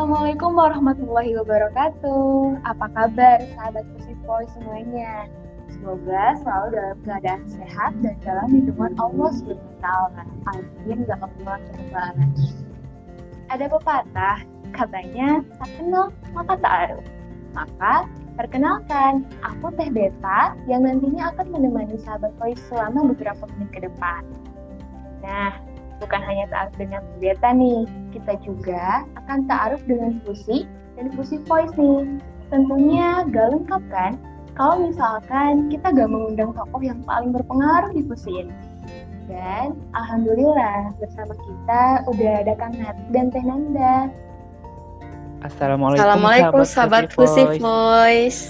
Assalamualaikum warahmatullahi wabarakatuh. Apa kabar sahabat Pusipoi semuanya? Semoga selalu dalam keadaan sehat dan dalam lindungan Allah SWT. Amin. Gak kebetulan Ada pepatah, katanya tak kenal maka tak aruf. Maka perkenalkan, aku Teh Beta yang nantinya akan menemani sahabat Voice selama beberapa menit ke depan. Nah, bukan hanya ta'aruf dengan beta nih, kita juga akan ta'aruf dengan fusi dan fusi voice nih. Tentunya gak lengkap kan kalau misalkan kita gak mengundang tokoh yang paling berpengaruh di fusi ini. Dan Alhamdulillah bersama kita udah ada Kang Nat dan Teh Nanda. Assalamualaikum, Assalamualaikum sahabat Fusi Voice. Voice.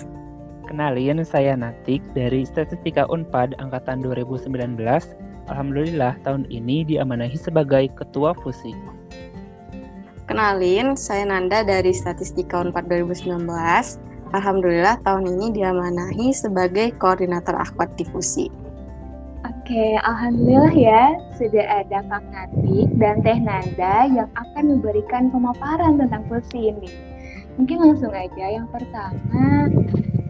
Kenalin saya Natik dari Statistika Unpad angkatan 2019 Alhamdulillah tahun ini diamanahi sebagai Ketua Fusi. Kenalin, saya Nanda dari Statistika Unpad 2019. Alhamdulillah tahun ini diamanahi sebagai Koordinator Akwat di Fusi. Oke, Alhamdulillah ya sudah ada Kak Natik dan Teh Nanda yang akan memberikan pemaparan tentang Fusi ini. Mungkin langsung aja yang pertama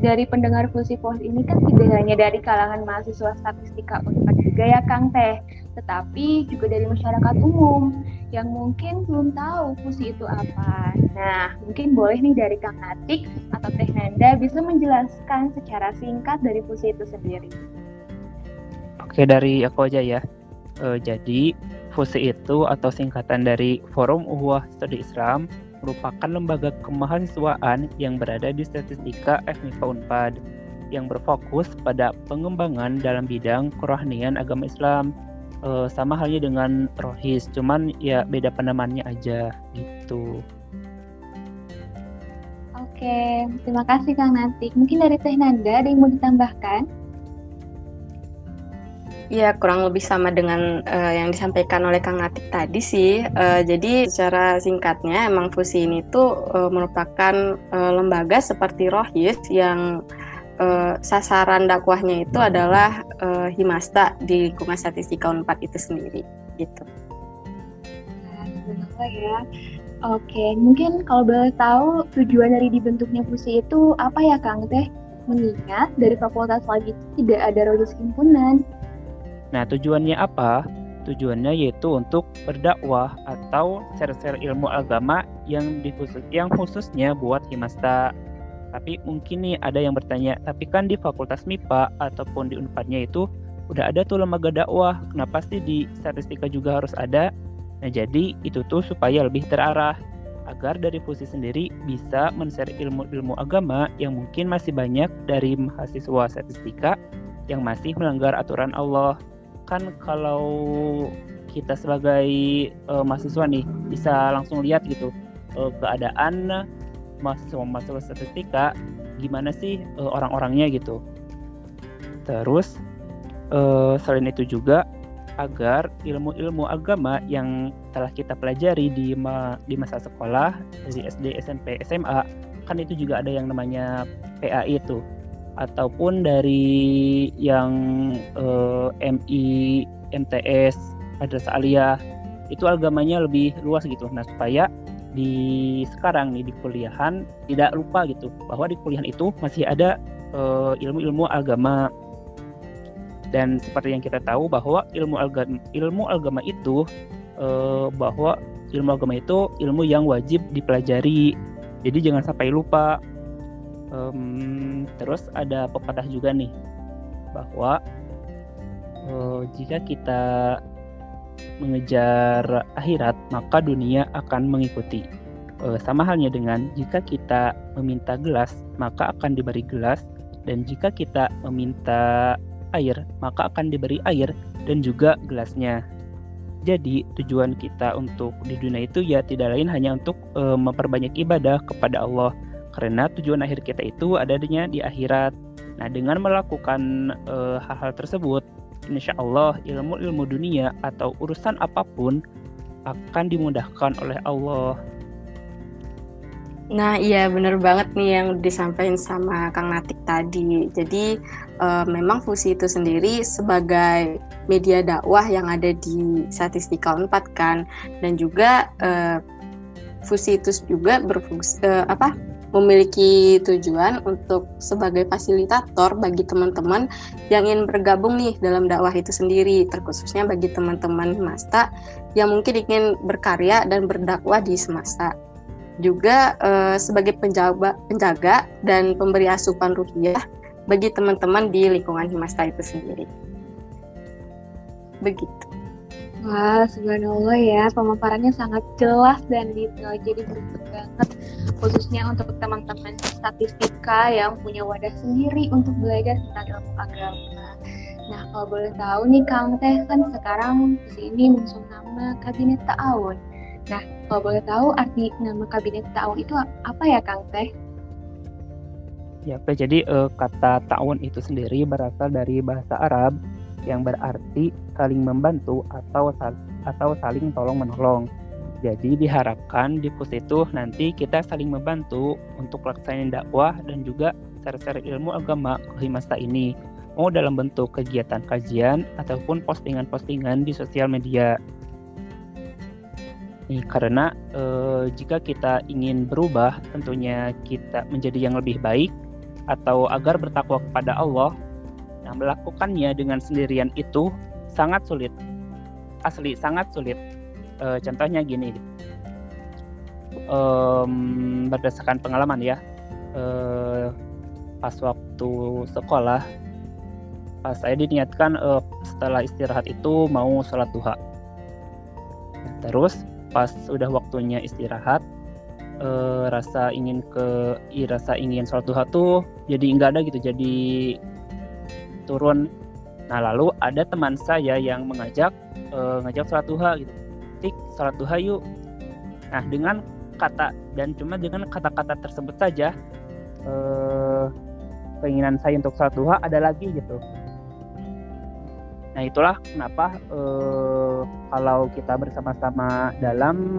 dari pendengar Fusi Pos ini kan tidak hanya dari kalangan mahasiswa statistika Unpad juga ya Kang Teh, tetapi juga dari masyarakat umum yang mungkin belum tahu fusi itu apa. Nah, mungkin boleh nih dari Kang Natik atau Teh Nanda bisa menjelaskan secara singkat dari fusi itu sendiri. Oke, dari aku aja ya. E, jadi, fusi itu atau singkatan dari Forum Uhuah Studi Islam merupakan lembaga kemahasiswaan yang berada di statistika FMIPA Unpad yang berfokus pada pengembangan dalam bidang kerohanian agama Islam e, sama halnya dengan rohis cuman ya beda penamannya aja gitu Oke, terima kasih Kang Natik. Mungkin dari Teh Nanda ada yang mau ditambahkan? Ya, kurang lebih sama dengan uh, yang disampaikan oleh Kang Natik tadi sih. Uh, jadi secara singkatnya emang Fusi ini tuh uh, merupakan uh, lembaga seperti Rohis yang uh, sasaran dakwahnya itu adalah uh, Himasta di lingkungan statistika Unpad itu sendiri gitu. Nah, ya. Oke, mungkin kalau boleh tahu tujuan dari dibentuknya Fusi itu apa ya Kang Teh? Mengingat dari fakultas lagi tidak ada rohis himpunan, Nah, tujuannya apa? Tujuannya yaitu untuk berdakwah atau share-share ilmu agama yang dikhusus yang khususnya buat himasta. Tapi mungkin nih ada yang bertanya, tapi kan di Fakultas MIPA ataupun di Unpadnya itu udah ada tuh lembaga dakwah, kenapa sih di statistika juga harus ada? Nah, jadi itu tuh supaya lebih terarah agar dari fusi sendiri bisa men-share ilmu-ilmu agama yang mungkin masih banyak dari mahasiswa statistika yang masih melanggar aturan Allah kan kalau kita sebagai uh, mahasiswa nih bisa langsung lihat gitu uh, keadaan mahasiswa-mahasiswa statistika gimana sih uh, orang-orangnya gitu. Terus uh, selain itu juga agar ilmu-ilmu agama yang telah kita pelajari di ma di masa sekolah dari SD, SMP, SMA kan itu juga ada yang namanya PAI itu ataupun dari yang eh, MI, MTS, Madrasah Aliyah itu agamanya lebih luas gitu. Nah supaya di sekarang nih di kuliahan tidak lupa gitu bahwa di kuliahan itu masih ada uh, ilmu-ilmu agama. Dan seperti yang kita tahu bahwa ilmu agama ilmu agama itu uh, bahwa ilmu agama itu ilmu yang wajib dipelajari. Jadi jangan sampai lupa um, terus ada pepatah juga nih bahwa uh, jika kita mengejar akhirat maka dunia akan mengikuti. Uh, sama halnya dengan jika kita meminta gelas maka akan diberi gelas dan jika kita meminta air maka akan diberi air dan juga gelasnya. Jadi tujuan kita untuk di dunia itu ya tidak lain hanya untuk uh, memperbanyak ibadah kepada Allah karena tujuan akhir kita itu adanya di akhirat. Nah, dengan melakukan eh, hal-hal uh, tersebut, insya Allah ilmu-ilmu dunia atau urusan apa pun akan dimudahkan oleh Allah. Nah, iya bener banget nih yang disampaikan sama Kang Natik tadi. Jadi uh, memang Fusi itu sendiri sebagai media dakwah yang ada di Statistika 4 kan dan juga uh, Fusi itu juga berfungsi apa memiliki tujuan untuk sebagai fasilitator bagi teman-teman yang ingin bergabung nih dalam dakwah itu sendiri, terkhususnya bagi teman-teman Himasta yang mungkin ingin berkarya dan berdakwah di semasa. Juga eh, sebagai penjaga, penjaga dan pemberi asupan ruhiyah bagi teman-teman di lingkungan Himasta itu sendiri. Begitu. Wah, subhanallah ya, pemaparannya sangat jelas dan detail, jadi beruntung banget khususnya untuk teman-teman statistika yang punya wadah sendiri untuk belajar tentang ilmu agama. Nah, kalau boleh tahu nih Kang Teh, kan sekarang di sini mengusung nama Kabinet Ta'awun. Nah, kalau boleh tahu arti nama Kabinet Ta'awun itu apa ya Kang Teh? Ya, oke. Jadi uh, kata ta'awun itu sendiri berasal dari bahasa Arab yang berarti saling membantu atau atau saling tolong menolong. Jadi diharapkan di pus itu nanti kita saling membantu untuk laksanain dakwah dan juga share-share ilmu agama ke Himasta ini. Mau dalam bentuk kegiatan kajian ataupun postingan-postingan di sosial media. Nih, karena e, jika kita ingin berubah, tentunya kita menjadi yang lebih baik atau agar bertakwa kepada Allah, Nah, melakukannya dengan sendirian itu sangat sulit. Asli sangat sulit. E, contohnya gini. Um, berdasarkan pengalaman ya. E, pas waktu sekolah pas saya diniatkan e, setelah istirahat itu mau sholat duha. terus pas sudah waktunya istirahat e, rasa ingin ke i, rasa ingin sholat duha tuh jadi enggak ada gitu jadi turun. Nah lalu ada teman saya yang mengajak uh, ngajak sholat duha gitu. Tik sholat duha yuk. Nah dengan kata dan cuma dengan kata-kata tersebut saja uh, keinginan saya untuk sholat duha ada lagi gitu. Nah itulah kenapa uh, kalau kita bersama-sama dalam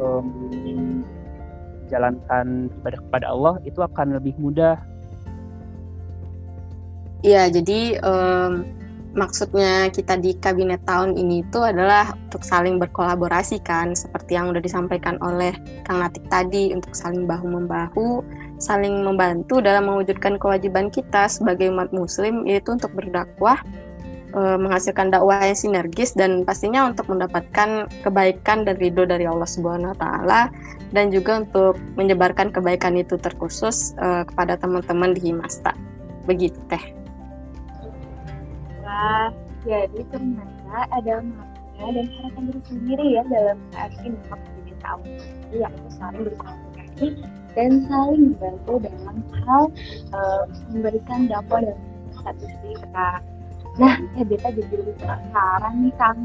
um, jalankan ibadah kepada Allah itu akan lebih mudah Iya, jadi um, maksudnya kita di kabinet tahun ini itu adalah untuk saling berkolaborasi kan, seperti yang udah disampaikan oleh Kang Natik tadi untuk saling bahu membahu, saling membantu dalam mewujudkan kewajiban kita sebagai umat Muslim yaitu untuk berdakwah, menghasilkan dakwah yang sinergis dan pastinya untuk mendapatkan kebaikan dan ridho dari Allah Subhanahu Taala dan juga untuk menyebarkan kebaikan itu terkhusus uh, kepada teman-teman di Himasta. Begitu teh jadi ternyata ada makna dan harapan diri sendiri ya dalam arti nama jadi tahu yaitu saling berkomunikasi dan saling membantu dalam hal uh, memberikan dakwah dan statistika. Nah, ya Beta jadi lebih penasaran nih Kang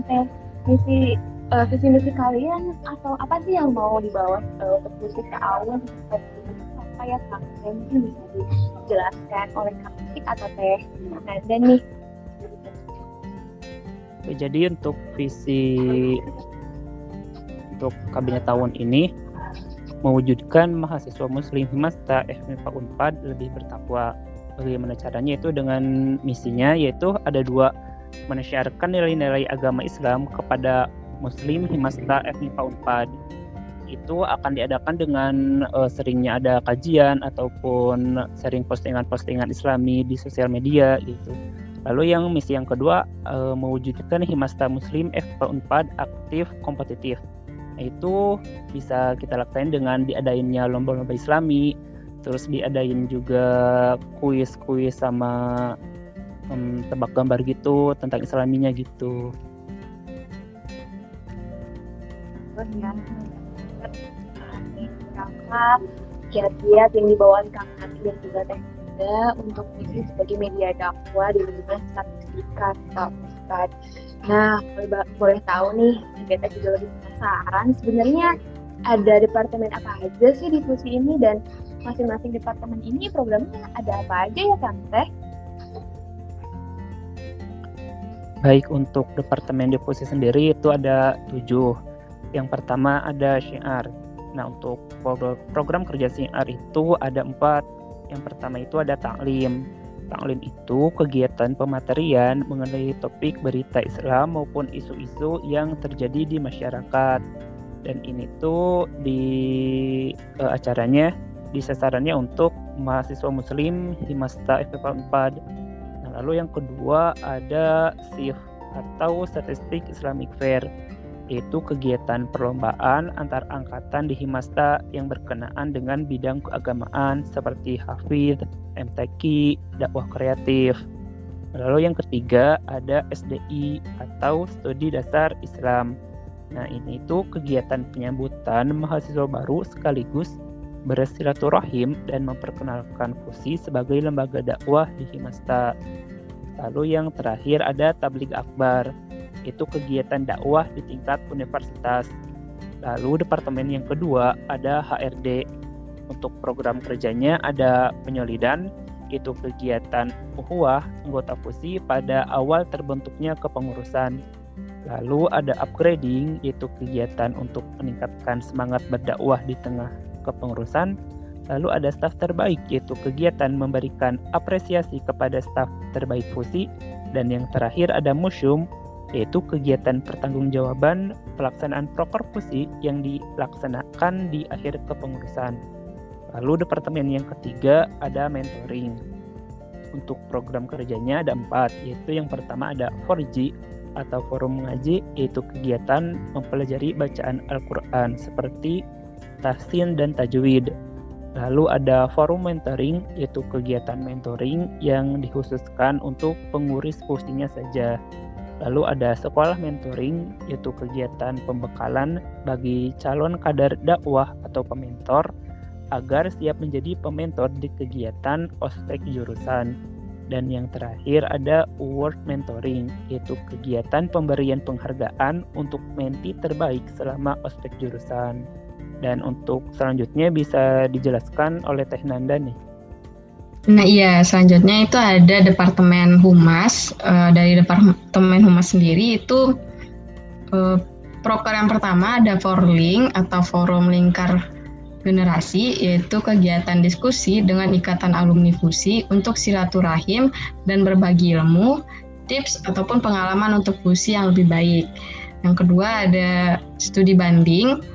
misi uh, visi misi kalian atau apa sih yang mau dibawa uh, untuk visi ke awal apa ya Kang mungkin bisa dijelaskan oleh Kang atau Teh. Nah, dan nih jadi untuk visi untuk kabinet tahun ini mewujudkan mahasiswa muslim Himasta FMIPA Unpad lebih bertakwa. Bagaimana caranya itu dengan misinya yaitu ada dua menyiarkan nilai-nilai agama Islam kepada muslim Himasta FMIPA Unpad. Itu akan diadakan dengan uh, seringnya ada kajian ataupun sering postingan-postingan Islami di sosial media gitu Lalu yang misi yang kedua uh, mewujudkan Himasta Muslim FP4 aktif kompetitif. Itu bisa kita lakukan dengan diadainnya lomba-lomba Islami, terus diadain juga kuis-kuis sama um, tebak gambar gitu tentang Islaminya gitu. kiat-kiat yang dibawakan Nati dan juga Teh juga untuk misi sebagai media dakwah di lingkungan statistika atau. Nah, boleh, boleh tahu nih, kita juga lebih penasaran sebenarnya ada departemen apa aja sih di fusi ini dan masing-masing departemen ini programnya ada apa aja ya kan Teh? Baik untuk departemen difusi sendiri itu ada tujuh. Yang pertama ada syiar. Nah untuk program kerja syiar itu ada empat yang pertama itu ada taklim. Taklim itu kegiatan pematerian mengenai topik berita Islam maupun isu-isu yang terjadi di masyarakat. dan ini tuh di uh, acaranya di sasarannya untuk mahasiswa muslim Himasta FFA 4 nah, lalu yang kedua ada SIF atau Statistik Islamic Fair yaitu kegiatan perlombaan antar angkatan di Himasta yang berkenaan dengan bidang keagamaan seperti hafidh, MTQ, dakwah kreatif. Lalu yang ketiga ada SDI atau Studi Dasar Islam. Nah ini itu kegiatan penyambutan mahasiswa baru sekaligus bersilaturahim dan memperkenalkan FUSI sebagai lembaga dakwah di Himasta. Lalu yang terakhir ada tablik akbar, itu kegiatan dakwah di tingkat universitas. Lalu departemen yang kedua ada HRD. Untuk program kerjanya ada penyolidan, itu kegiatan uhuah anggota FUSI pada awal terbentuknya kepengurusan. Lalu ada upgrading, yaitu kegiatan untuk meningkatkan semangat berdakwah di tengah kepengurusan. Lalu ada staf terbaik yaitu kegiatan memberikan apresiasi kepada staf terbaik FUSI dan yang terakhir ada museum yaitu kegiatan pertanggungjawaban pelaksanaan proker FUSI yang dilaksanakan di akhir kepengurusan. Lalu departemen yang ketiga ada mentoring. Untuk program kerjanya ada empat, yaitu yang pertama ada 4G atau forum mengaji, yaitu kegiatan mempelajari bacaan Al-Quran seperti tahsin dan tajwid. Lalu ada forum mentoring, yaitu kegiatan mentoring yang dikhususkan untuk pengurus kursinya saja. Lalu ada sekolah mentoring, yaitu kegiatan pembekalan bagi calon kader dakwah atau pementor agar siap menjadi pementor di kegiatan ospek jurusan. Dan yang terakhir ada award mentoring, yaitu kegiatan pemberian penghargaan untuk menti terbaik selama ospek jurusan. Dan untuk selanjutnya bisa dijelaskan oleh Teh Nanda nih. Nah iya, selanjutnya itu ada Departemen Humas. Uh, dari Departemen Humas sendiri itu uh, proker yang pertama ada Forling atau Forum Lingkar Generasi, yaitu kegiatan diskusi dengan ikatan alumni FUSI untuk silaturahim dan berbagi ilmu, tips ataupun pengalaman untuk FUSI yang lebih baik. Yang kedua ada studi banding,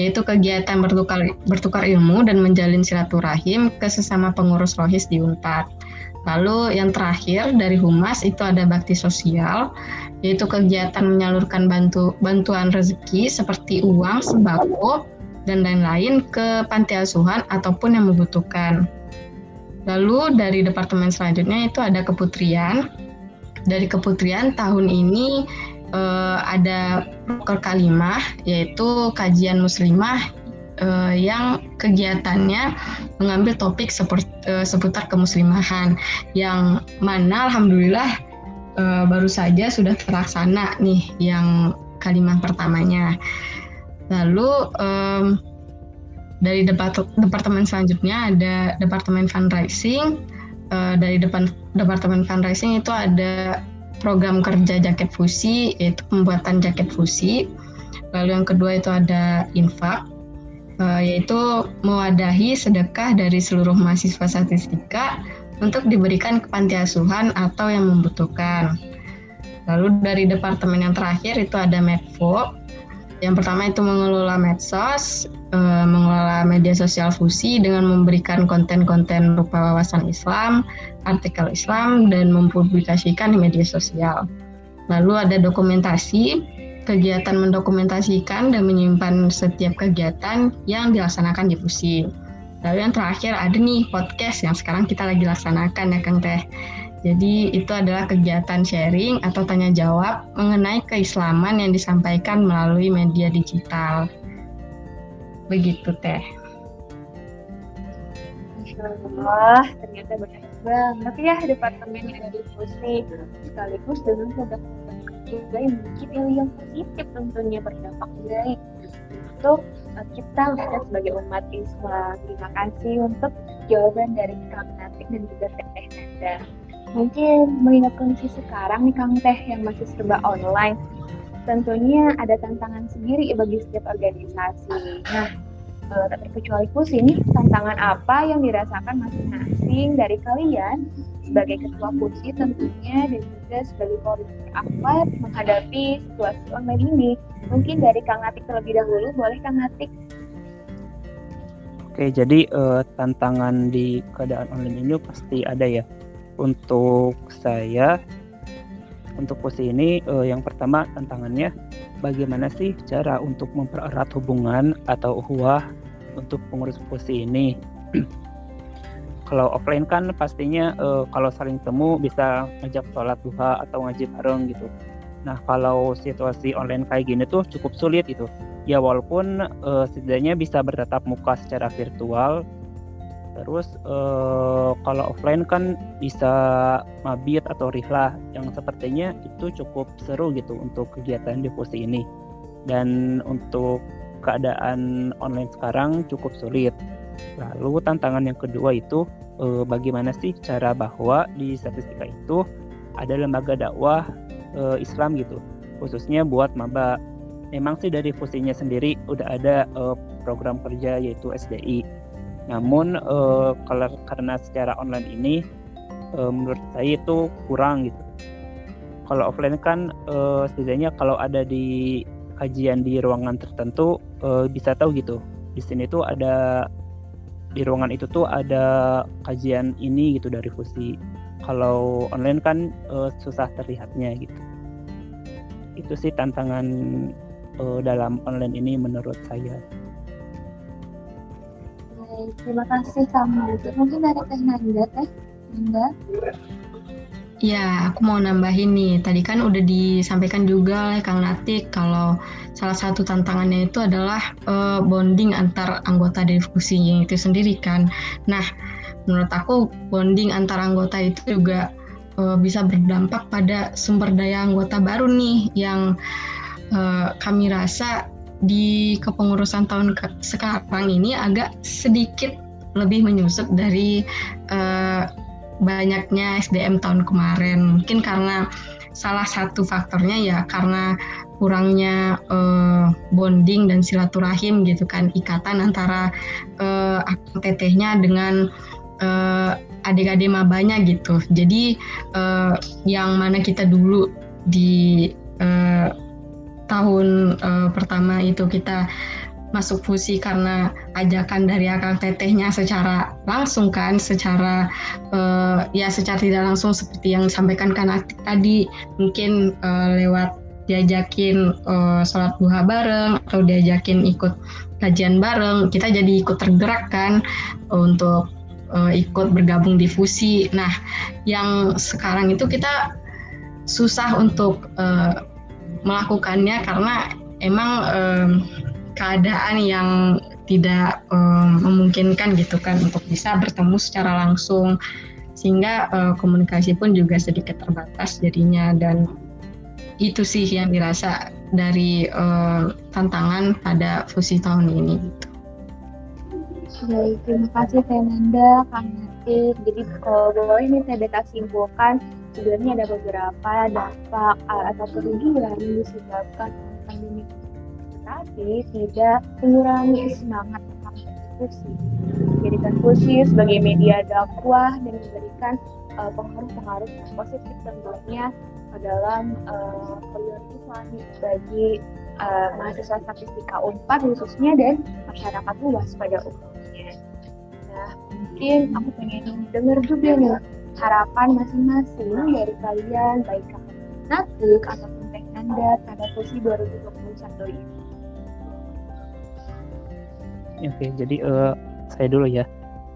yaitu kegiatan bertukar, bertukar ilmu dan menjalin silaturahim ke sesama pengurus rohis di UNPAD. Lalu yang terakhir dari Humas itu ada bakti sosial, yaitu kegiatan menyalurkan bantu, bantuan rezeki seperti uang, sembako, dan lain-lain ke panti asuhan ataupun yang membutuhkan. Lalu dari departemen selanjutnya itu ada keputrian. Dari keputrian tahun ini uh, ada proker kalimah yaitu kajian muslimah uh, yang kegiatannya mengambil topik seperti, uh, seputar kemuslimahan yang mana alhamdulillah uh, baru saja sudah terlaksana nih yang kalimah pertamanya. Lalu um, dari depart departemen selanjutnya ada departemen fundraising. Uh, dari depan departemen fundraising itu ada program kerja jaket fusi yaitu pembuatan jaket fusi. Lalu yang kedua itu ada infak uh, yaitu mewadahi sedekah dari seluruh mahasiswa statistika untuk diberikan ke panti asuhan atau yang membutuhkan. Lalu dari departemen yang terakhir itu ada Medfo. Yang pertama itu mengelola medsos, uh, mengelola media sosial fusi dengan memberikan konten-konten berupa wawasan Islam, artikel Islam dan mempublikasikan di media sosial. Lalu ada dokumentasi, kegiatan mendokumentasikan dan menyimpan setiap kegiatan yang dilaksanakan di FUSI. Lalu yang terakhir ada nih podcast yang sekarang kita lagi laksanakan ya Kang Teh. Jadi itu adalah kegiatan sharing atau tanya jawab mengenai keislaman yang disampaikan melalui media digital. Begitu Teh. Wah, ternyata banyak banget ya departemen FUSI sekaligus dengan produk juga yang memiliki nilai yang positif tentunya berdampak baik untuk uh, kita lihat sebagai umat Islam. Terima kasih untuk jawaban dari Kang Natik dan juga Teh Nanda. Mungkin mengingat kondisi sekarang nih Kang Teh yang masih serba online, tentunya ada tantangan sendiri bagi setiap organisasi. Nah, uh, tak terkecuali pusing, tantangan apa yang dirasakan masing-masing dari kalian sebagai ketua kursi tentunya dan juga sebagai koordinator akhlak menghadapi situasi online ini. Mungkin dari Kang Atik terlebih dahulu, boleh Kang Atik? Oke, jadi uh, tantangan di keadaan online ini pasti ada ya. Untuk saya, untuk posisi ini uh, yang pertama tantangannya bagaimana sih cara untuk mempererat hubungan atau uhuah untuk pengurus posisi ini. kalau offline kan pastinya uh, kalau saling temu bisa ngajak sholat duha atau ngaji bareng gitu. Nah kalau situasi online kayak gini tuh cukup sulit itu. Ya walaupun uh, setidaknya bisa bertatap muka secara virtual, Terus uh, kalau offline kan bisa mabit atau rihlah yang sepertinya itu cukup seru gitu untuk kegiatan difusi ini. Dan untuk keadaan online sekarang cukup sulit. Lalu tantangan yang kedua itu uh, bagaimana sih cara bahwa di statistika itu ada lembaga dakwah uh, Islam gitu, khususnya buat maba. Memang sih dari fusinya sendiri udah ada uh, program kerja yaitu SDI namun uh, kalau karena secara online ini uh, menurut saya itu kurang gitu. Kalau offline kan uh, setidaknya kalau ada di kajian di ruangan tertentu uh, bisa tahu gitu. Di sini tuh ada di ruangan itu tuh ada kajian ini gitu dari fusi. Kalau online kan uh, susah terlihatnya gitu. Itu sih tantangan uh, dalam online ini menurut saya terima kasih kamu. Mungkin dari Teh Nanda, Teh Nanda. Ya, aku mau nambahin nih. Tadi kan udah disampaikan juga oleh Kang Natik kalau salah satu tantangannya itu adalah uh, bonding antar anggota difusinya itu sendiri kan. Nah, menurut aku bonding antar anggota itu juga uh, bisa berdampak pada sumber daya anggota baru nih yang uh, kami rasa di kepengurusan tahun ke sekarang ini agak sedikit lebih menyusut dari uh, banyaknya SDM tahun kemarin. Mungkin karena salah satu faktornya ya karena kurangnya uh, bonding dan silaturahim gitu kan ikatan antara uh, tetehnya dengan uh, adik-adik mabanya gitu. Jadi uh, yang mana kita dulu di uh, tahun uh, pertama itu kita masuk fusi karena ajakan dari akang tetehnya secara langsung kan secara uh, ya secara tidak langsung seperti yang disampaikan kan tadi. Mungkin uh, lewat diajakin uh, sholat duha bareng atau diajakin ikut kajian bareng kita jadi ikut tergerak kan untuk uh, ikut bergabung di fusi. Nah yang sekarang itu kita susah untuk uh, melakukannya karena emang um, keadaan yang tidak um, memungkinkan gitu kan untuk bisa bertemu secara langsung sehingga uh, komunikasi pun juga sedikit terbatas jadinya dan itu sih yang dirasa dari uh, tantangan pada fusi tahun ini gitu. Baik, terima kasih Fernanda, Kang Natif. Jadi kalau boleh ini saya beta simpulkan, sebenarnya ada beberapa dampak uh, atau kerugian yang disebabkan pandemi tetapi tidak mengurangi semangat diskusi menjadikan diskusi sebagai media dakwah dan memberikan uh, pengaruh-pengaruh positif tentunya dalam uh, bagi uh, mahasiswa statistika Unpad khususnya dan masyarakat luas pada umumnya. Nah, mungkin aku pengen dengar juga nih harapan masing-masing dari kalian baik Natuk ataupun Teh Anda pada posisi 2021 ini. Oke, jadi uh, saya dulu ya.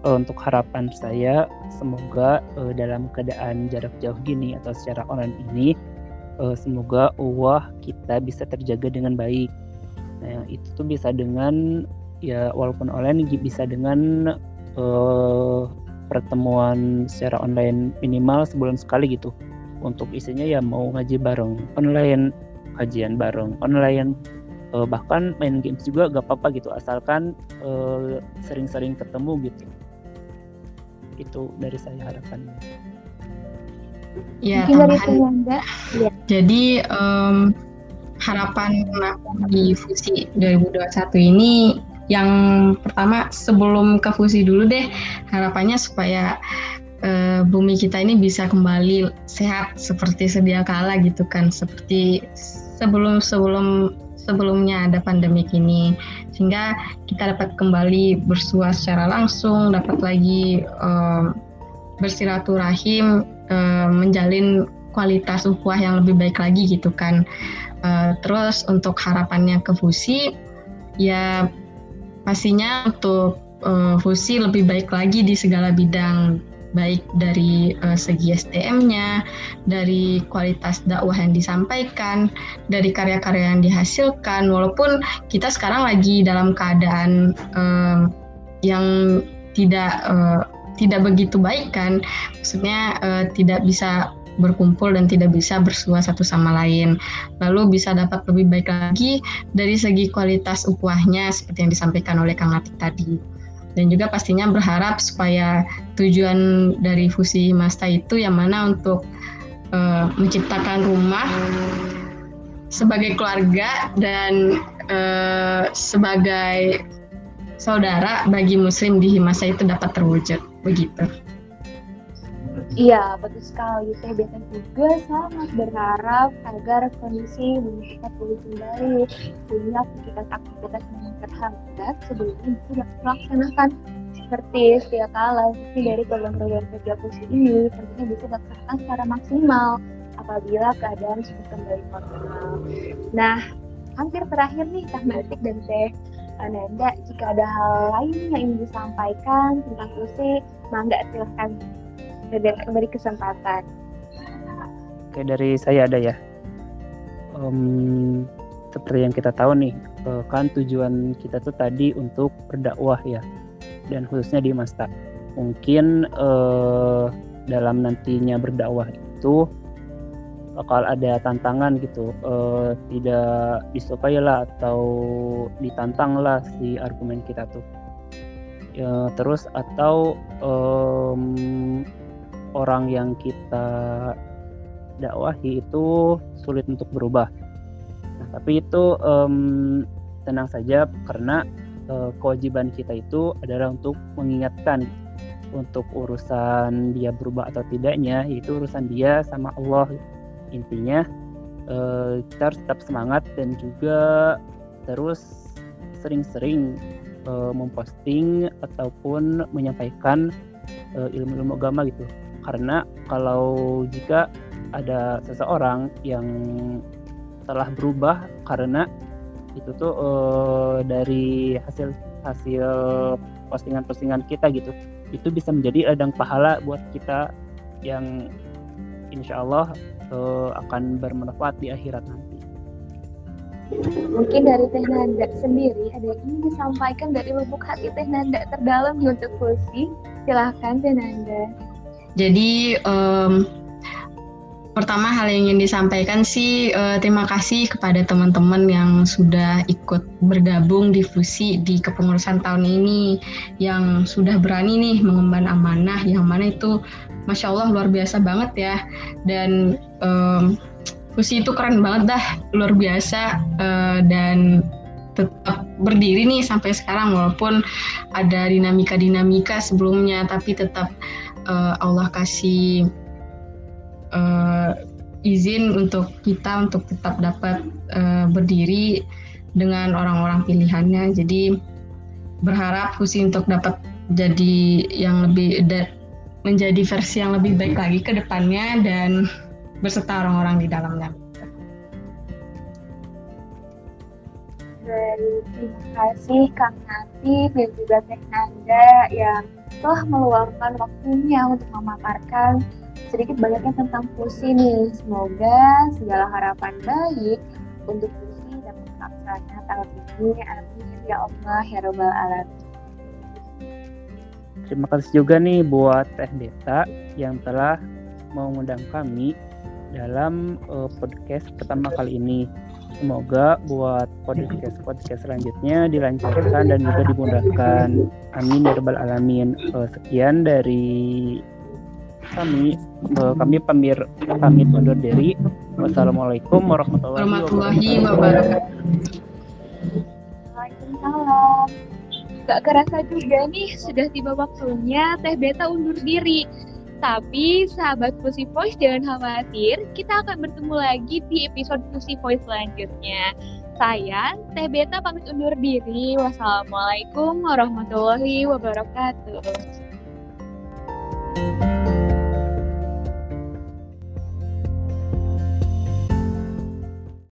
Uh, untuk harapan saya, semoga uh, dalam keadaan jarak jauh gini atau secara online ini, uh, semoga uah kita bisa terjaga dengan baik. Nah, itu tuh bisa dengan ya walaupun online bisa dengan uh, pertemuan secara online minimal sebulan sekali gitu. Untuk isinya ya mau ngaji bareng online kajian bareng online uh, bahkan main games juga gak apa-apa gitu asalkan sering sering-sering ketemu gitu. Itu dari saya harapannya. Ya tambahan. ya. jadi um, harapan aku di fusi 2021 ini yang pertama sebelum ke fusi dulu deh harapannya supaya uh, bumi kita ini bisa kembali sehat seperti sedia kala gitu kan seperti sebelum sebelum sebelumnya ada pandemi ini. Sehingga kita dapat kembali bersua secara langsung dapat lagi uh, bersilaturahim uh, menjalin kualitas ukhuwah yang lebih baik lagi gitu kan. Uh, terus untuk harapannya ke fusi ya pastinya untuk uh, fusi lebih baik lagi di segala bidang baik dari uh, segi SDM-nya, dari kualitas dakwah yang disampaikan, dari karya-karya yang dihasilkan. Walaupun kita sekarang lagi dalam keadaan uh, yang tidak uh, tidak begitu baik kan, maksudnya uh, tidak bisa berkumpul dan tidak bisa bersua satu sama lain. Lalu bisa dapat lebih baik lagi dari segi kualitas ukhuwahnya seperti yang disampaikan oleh Kang Atik tadi dan juga pastinya berharap supaya tujuan dari fusi Masta itu yang mana untuk uh, menciptakan rumah sebagai keluarga dan uh, sebagai saudara bagi muslim di Himasa itu dapat terwujud begitu. Iya, betul sekali. Saya biasa juga sangat berharap agar kondisi meningkat pulih kembali punya aktivitas-aktivitas yang terhambat sebelumnya bisa dilaksanakan seperti setiap kala seperti dari program-program kerja kursi ini tentunya bisa dilaksanakan secara maksimal apabila keadaan sudah kembali normal. Nah, hampir terakhir nih Kak Matik dan Teh Ananda, jika ada hal lain yang ingin disampaikan tentang kursi, mangga silahkan beri kesempatan. Oke dari saya ada ya. Um, seperti yang kita tahu nih, eh, kan tujuan kita tuh tadi untuk berdakwah ya, dan khususnya di Masta. Mungkin uh, dalam nantinya berdakwah itu bakal ada tantangan gitu, uh, tidak disukai lah atau ditantang lah si argumen kita tuh. Ya, terus atau um, orang yang kita dakwahi itu sulit untuk berubah. Nah, tapi itu um, tenang saja karena uh, kewajiban kita itu adalah untuk mengingatkan untuk urusan dia berubah atau tidaknya itu urusan dia sama Allah intinya uh, kita harus tetap semangat dan juga terus sering-sering uh, memposting ataupun menyampaikan ilmu-ilmu agama gitu karena kalau jika ada seseorang yang telah berubah karena itu tuh uh, dari hasil hasil postingan-postingan kita gitu itu bisa menjadi ladang pahala buat kita yang insya Allah uh, akan bermanfaat di akhirat nanti. Mungkin dari Teh Nanda sendiri ada yang ingin disampaikan dari lubuk hati Teh Nanda terdalam untuk Fusi. Silahkan Teh Nanda. Jadi um, pertama hal yang ingin disampaikan sih uh, terima kasih kepada teman-teman yang sudah ikut bergabung di fusi di kepengurusan tahun ini yang sudah berani nih mengemban amanah yang mana itu masya Allah luar biasa banget ya. Dan um, fusi itu keren banget dah luar biasa uh, dan tetap berdiri nih sampai sekarang walaupun ada dinamika-dinamika sebelumnya tapi tetap uh, Allah kasih uh, izin untuk kita untuk tetap dapat uh, berdiri dengan orang-orang pilihannya. Jadi berharap Fusi untuk dapat jadi yang lebih menjadi versi yang lebih baik lagi ke depannya dan berserta orang-orang di dalamnya. Terima kasih Kang Nati dan juga Teh Nanda yang telah meluangkan waktunya untuk memaparkan sedikit banyaknya tentang Fusi nih. Semoga segala harapan baik untuk Fusi dapat terlaksana tahun ini. Amin ya Allah ya Rabbal Alamin. Terima kasih juga nih buat Teh Deta yang telah mengundang kami dalam uh, podcast pertama kali ini. Semoga buat podcast podcast selanjutnya dilancarkan dan juga dimudahkan. Amin ya rabbal alamin. Uh, sekian dari kami uh, kami pamir pamit undur diri. Wassalamualaikum warahmatullahi wabarakatuh. Waalaikumsalam. Gak kerasa juga nih sudah tiba waktunya Teh Beta undur diri. Tapi sahabat Pussy Voice jangan khawatir, kita akan bertemu lagi di episode Pussy Voice selanjutnya. Saya, Teh Beta pamit undur diri. Wassalamualaikum warahmatullahi wabarakatuh.